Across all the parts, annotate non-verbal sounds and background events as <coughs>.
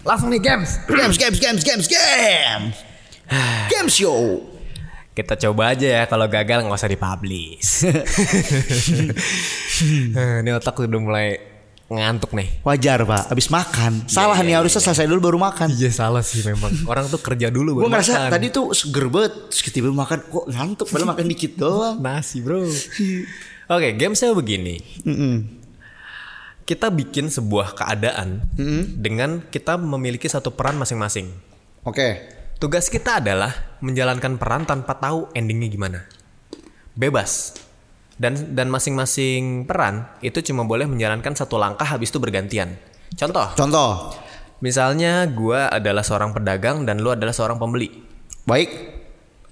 Langsung nih games. Games, games, games, games, games. Games show. Kita coba aja ya kalau gagal nggak usah dipublish. <laughs> Ini otak udah mulai ngantuk nih. Wajar pak, abis makan. Salah nih harusnya selesai dulu baru makan. Iya salah sih memang. Orang tuh kerja dulu Gue ngerasa makan. tadi tuh seger banget. Terus tiba makan, kok ngantuk padahal makan dikit doang. nasi bro. Oke, gamesnya begini. Kita bikin sebuah keadaan dengan kita memiliki satu peran masing-masing. Oke. Tugas kita adalah menjalankan peran tanpa tahu endingnya gimana. Bebas. Dan dan masing-masing peran itu cuma boleh menjalankan satu langkah habis itu bergantian. Contoh, Contoh. misalnya gua adalah seorang pedagang dan lu adalah seorang pembeli. Baik.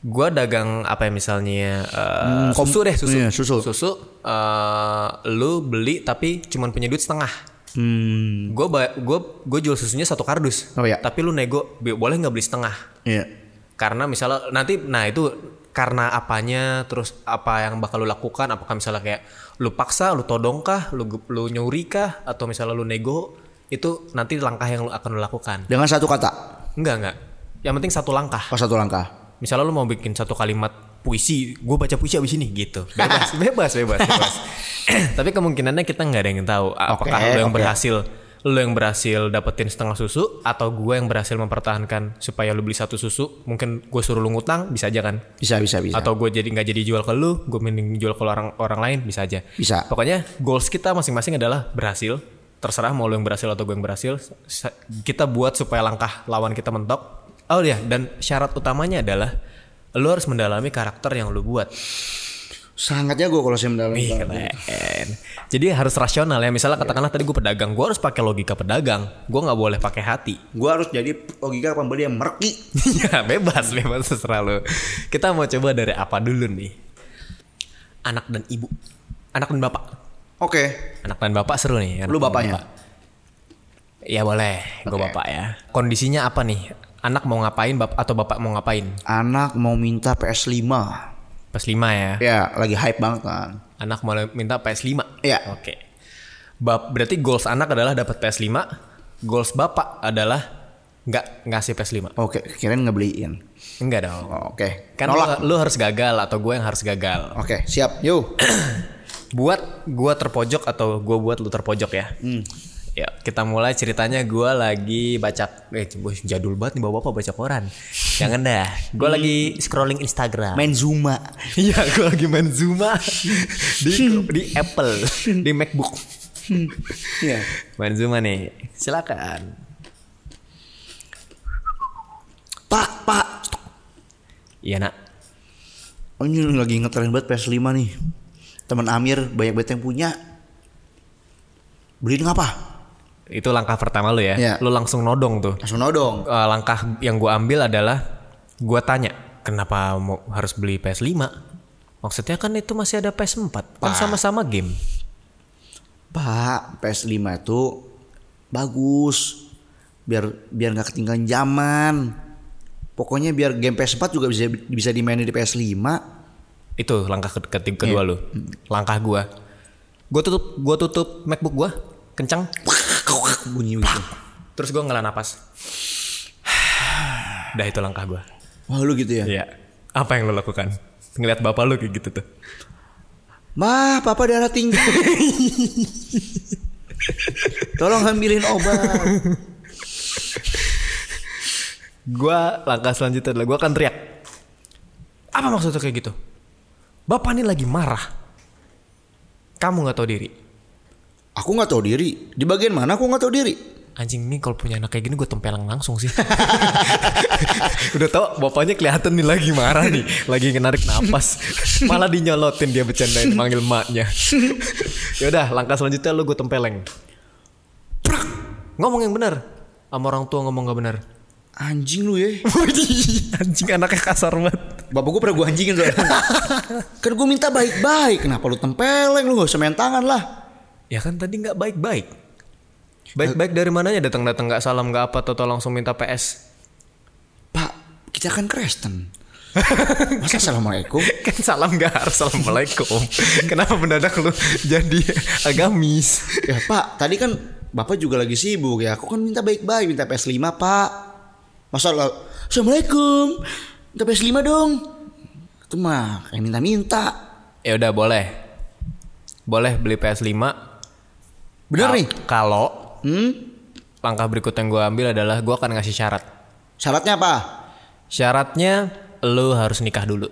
Gua dagang apa ya misalnya eh, Hmm, susu deh susu. iya, susu. Susu eh, lu beli tapi cuma punya duit setengah. Hmm. Gue gue gue jual susunya satu kardus. Oh, iya. Tapi lu nego "Bi- boleh nggak beli setengah? Iya. Karena misalnya nanti nah itu karena apanya terus apa yang bakal lu lakukan apakah misalnya kayak lu paksa, lu todong kah, lu lu nyuri kah atau misalnya lu nego itu nanti langkah yang lu akan lu lakukan. Dengan satu kata. Enggak enggak. Yang penting satu langkah. Oh satu langkah. Misalnya lu mau bikin satu kalimat puisi, gue baca puisi abis ini gitu. Bebas, <laughs> bebas, bebas, bebas. <coughs> Tapi kemungkinannya kita nggak ada yang tahu. Apakah Oke, lu yang oke. berhasil, lu yang berhasil dapetin setengah susu, atau gue yang berhasil mempertahankan supaya lu beli satu susu. Mungkin gue suruh lu ngutang, bisa aja kan? Bisa, bisa, bisa. Atau gue jadi nggak jadi jual ke lu, gue mending jual ke orang orang lain, bisa aja. Bisa. Pokoknya goals kita masing-masing adalah berhasil. Terserah mau lu yang berhasil atau gue yang berhasil. Kita buat supaya langkah lawan kita mentok. Oh iya, dan syarat utamanya adalah lu harus mendalami karakter yang lu buat. Sangatnya gue kalau saya mendalami. Keren. Jadi harus rasional ya. Misalnya katakanlah tadi gue pedagang, gue harus pakai logika pedagang. Gue nggak boleh pakai hati. Gue harus jadi logika pembeli yang merki. <laughs> ya bebas, bebas terserah lu. Kita mau coba dari apa dulu nih? Anak dan ibu. Anak dan bapak. Oke. Anak dan bapak seru nih. anak Lu bapaknya? bapak. Ya boleh, gue bapak ya. Kondisinya apa nih? Anak mau ngapain bap atau bapak mau ngapain? Anak mau minta PS5. Pas 5 ya. Ya, lagi hype banget kan. Anak mau minta PS5. Iya. Oke. Bap berarti goals anak adalah dapat PS5. Goals bapak adalah nggak ngasih PS5. Oke, kirain ngebeliin. Enggak dong. Oh, Oke. Kan Nolak. lu, lu harus gagal atau gue yang harus gagal. Oke, siap. Yuk. <clears throat> Buat gue terpojok atau gue buat lu terpojok ya. Hmm. Ya, kita mulai ceritanya gue lagi baca eh jadul banget nih bapak-bapak baca koran. Jangan dah. Gue lagi scrolling Instagram. Main Zuma. Iya, gue lagi main Zuma di di Apple, di MacBook. Iya. Main Zuma nih. Silakan. Pak, Pak. Iya, Nak. Oh, ini lagi ngetren banget PS5 nih. Teman Amir banyak banget yang punya. Beliin ngapa? Itu langkah pertama lu ya. Iya. Lu langsung nodong tuh. Langsung nodong. Eh, langkah yang gue ambil adalah gue tanya, kenapa mau harus beli PS5? Maksudnya kan itu masih ada PS4. Kan sama-sama game. Pak, PS5 itu bagus. Biar biar nggak ketinggalan zaman. Pokoknya biar game PS4 juga bisa bisa dimainin di PS5. Itu langkah ke- ke- kedua lu. Langkah gue. Gue tutup, gue tutup MacBook gue, kencang. Bunyi gitu. Terus gue ngelah napas. <sighs> Dah itu langkah gue. Wah, lu gitu ya. Iya. Apa yang lo lakukan? Ngeliat bapak lu kayak gitu tuh. Mah, papa darah tinggi. Tolong ambilin obat. Gua langkah selanjutnya adalah gue akan teriak. Apa maksudnya kayak gitu? Bapak ini lagi marah. Kamu nggak tahu diri. Aku nggak tahu diri. Di bagian mana aku nggak tahu diri? Anjing ini kalau punya anak kayak gini gue tempelang langsung sih. <laughs> Udah tau bapaknya kelihatan nih lagi marah nih, lagi narik napas, malah dinyolotin dia bercandain manggil maknya. <laughs> Yaudah langkah selanjutnya lu gue tempeleng. Prak! Ngomong yang benar. Sama orang tua ngomong gak benar. Anjing lu ya. Anjing anaknya kasar banget. Bapak gue pernah gue anjingin soalnya. <laughs> kan gue minta baik-baik. Kenapa lu tempeleng? Lu gak usah main tangan lah. Ya kan tadi nggak baik-baik. Baik-baik dari mananya datang-datang nggak salam nggak apa atau langsung minta PS. Pak, kita kan Kristen. <laughs> Masa assalamualaikum? Kan salam nggak harus assalamualaikum. Kenapa mendadak lu jadi agamis? Ya Pak, tadi kan bapak juga lagi sibuk ya. Aku kan minta baik-baik, minta PS5 pak. Masa lah, assalamualaikum, minta PS5 dong. Itu mah kayak minta-minta. Ya udah boleh. Boleh beli PS5. Bener nih? Kalau Hmm? langkah berikut yang gue ambil adalah gue akan ngasih syarat. Syaratnya apa? Syaratnya lu harus nikah dulu.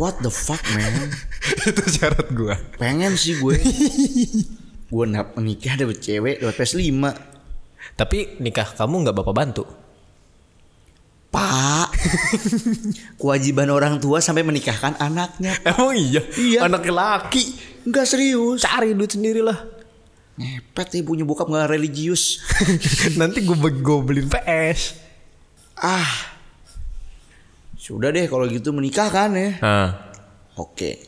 What the fuck man? <laughs> Itu syarat gue. Pengen sih gue. <laughs> gue nak menikah dapet cewek dapat PS5. Tapi nikah kamu nggak bapak bantu. Pak, <laughs> kewajiban orang tua sampai menikahkan anaknya. Emang iya? Iya. Anak laki. Enggak serius. Cari duit sendiri lah. Ngepet ya punya bokap nggak religius. <laughs> Nanti gue gue beliin PS. ah, sudah deh kalau gitu menikah kan ya. Nah, Oke,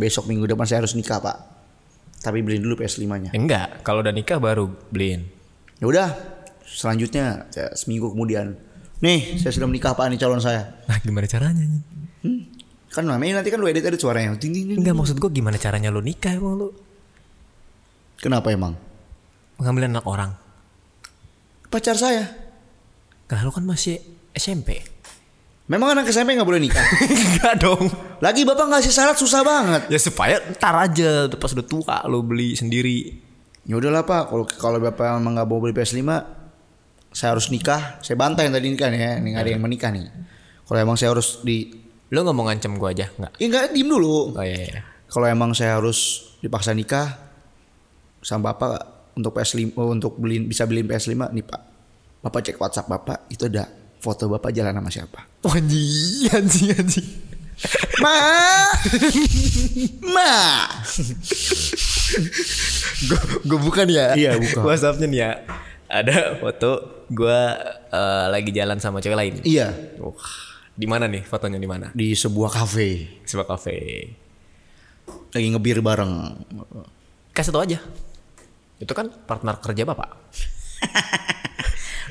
besok minggu depan saya harus nikah pak. Tapi beliin dulu PS5-nya. enggak. Kalau udah nikah baru beliin. Ya udah, selanjutnya ya, seminggu kemudian. Nih, saya sudah menikah pak nih calon saya. Nah, gimana caranya? Hmm? Kan namanya nanti kan lu edit edit suaranya. Enggak maksud gue gimana caranya lu nikah emang lu Kenapa emang? mengambil anak orang. Pacar saya. Nah, lu kan masih SMP. Memang anak SMP nggak boleh nikah. <laughs> enggak dong. Lagi bapak ngasih syarat susah banget. Ya supaya ntar aja pas udah tua lu beli sendiri. Ya udahlah pak, kalau kalau bapak emang nggak mau beli PS5, saya harus nikah. Saya bantai yang tadi nikah nih ya, nih nggak ada yang menikah nih. Kalau emang saya harus di, Lu nggak mau ngancam gue aja nggak? ya nggak diem dulu. Oh iya, iya. Kalau emang saya harus dipaksa nikah sama bapak untuk PS5 oh, untuk beliin bisa beliin PS5 nih pak. Bapak cek WhatsApp bapak itu ada foto bapak jalan sama siapa. Oh, anjing, anjing, anjing. Ma, ma. gue gue bukan ya Iya, buka. WhatsAppnya nih ya ada foto gue eh, lagi jalan sama cewek lain Iya, Wah, di mana nih fotonya di mana di sebuah kafe sebuah kafe lagi ngebir bareng. kasih tau aja itu kan partner kerja bapak. <laughs>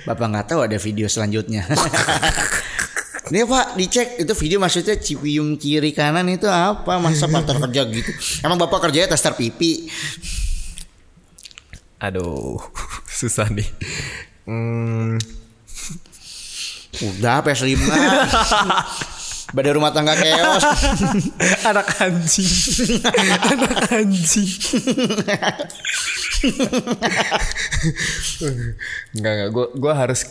Bapak nggak tahu ada video selanjutnya. <laughs> Nih pak dicek. Itu video maksudnya cipium kiri kanan itu apa? Masa partner kerja gitu? Emang bapak kerjanya tester pipi? Aduh <laughs> susah nih. Hmm, udah PS5 Badai rumah tangga keos anak anjing. Anak anjing Enggak enggak gue gue harus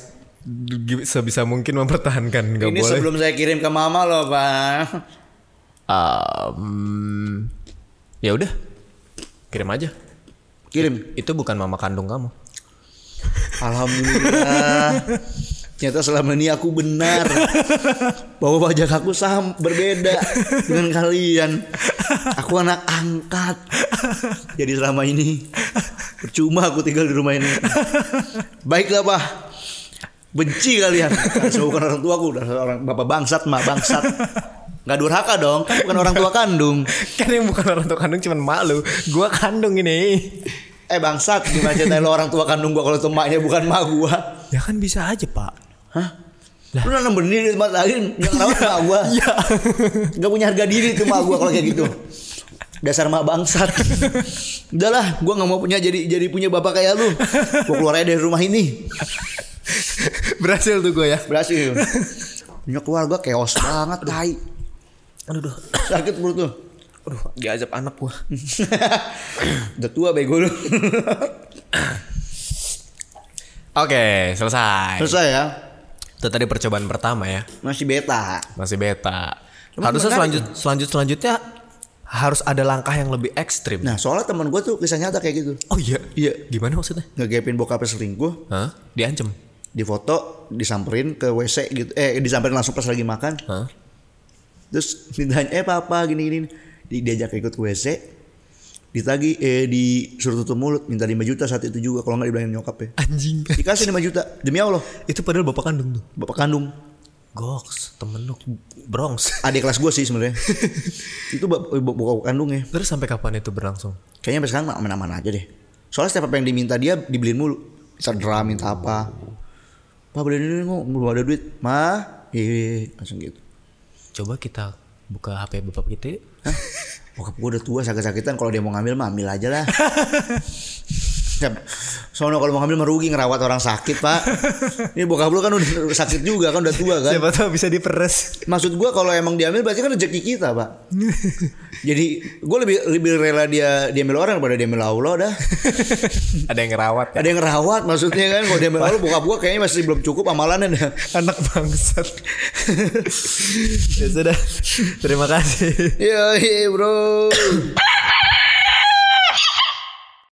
sebisa mungkin mempertahankan. Nggak Ini boleh. sebelum saya kirim ke mama loh pak. Um, ya udah. Kirim aja. Kirim? Itu bukan mama kandung kamu. Alhamdulillah. Ternyata selama ini aku benar. Bahwa wajah aku sam berbeda dengan kalian. Aku anak angkat. Jadi selama ini Percuma aku tinggal di rumah ini. <laughs> Baiklah pak Benci kalian. Saya bukan orang tua aku orang bapak bangsat mak bangsat. Gak durhaka dong Kan bukan orang tua kandung. Kan yang bukan orang tua kandung cuman malu gua kandung ini. Eh bangsat Gimana ceritain lo orang tua kandung gua Kalau itu maknya bukan mak gua? Ya kan bisa aja pak. Hah? Lu nanam benih di tempat lain yang rawat mak gua. <laughs> Iya. Gak punya harga diri tuh mak gua kalau kayak gitu. Dasar mak bangsat. <laughs> Udahlah, gua nggak mau punya jadi jadi punya bapak kayak lu. Gua keluar aja dari rumah ini. berhasil tuh gue ya Berhasil. <laughs> Punya keluarga chaos banget, tai. aduh duh. Sakit perut tuh. aduh diajak anak gua <laughs> Udah tua bego lu. oke selesai Selesai ya. itu tadi percobaan pertama ya Masih beta. masih beta harusnya selanjut selanjut selanjutnya harus ada langkah yang lebih ekstrim. Nah, soalnya teman gua tuh kisah nyata kayak gitu. oh iya Iya. gimana maksudnya? Ngegepin bokapnya selingkuh, Hah? diancem? Di foto, disamperin ke WC gitu. Eh, disamperin langsung pas lagi makan. Hah? terus ditanya eh papa gini gini Di- diajak ikut ke WC ditagi eh disuruh tutup mulut. Minta 5 juta saat itu juga kalau nggak dibilangin nyokap ya. Anjing. Dikasih 5 juta. Demi Allah. Itu padahal bapak kandung tuh? Bapak kandung Goks, temen lu Bronx. <laughs> adik kelas gue sih sebenarnya. <laughs> Itu bap- bap- bapak kandung ya Terus sampai kapan itu berlangsung? kayaknya sampai sekarang aman-aman aja deh. Soalnya setiap apa yang diminta dia dibeliin mulu. Drum minta apa. Pak beliin ini kok belum ada duit. Mah iya langsung gitu. Coba kita buka HP bapak kita yuk. Hah? <laughs> Bokap gue udah tua sakit-sakitan. Kalau dia mau ngambil mah ambil aja lah. Soalnya kalau mau hamil merugi ngerawat orang sakit pak. <laughs> Ini bokap lu kan udah sakit juga kan udah tua kan. Siapa tahu bisa diperes. Maksud gua kalau emang diambil berarti kan rezeki kita pak. <laughs> Jadi gue lebih lebih rela dia diambil orang daripada diambil Allah dah. <laughs> Ada yang ngerawat ya. Ada yang ngerawat maksudnya kan kalau diambil Allah bokap gua kayaknya masih belum cukup amalannya dah. Anak bangsat. ya sudah. Terima kasih. Iya bro. <coughs>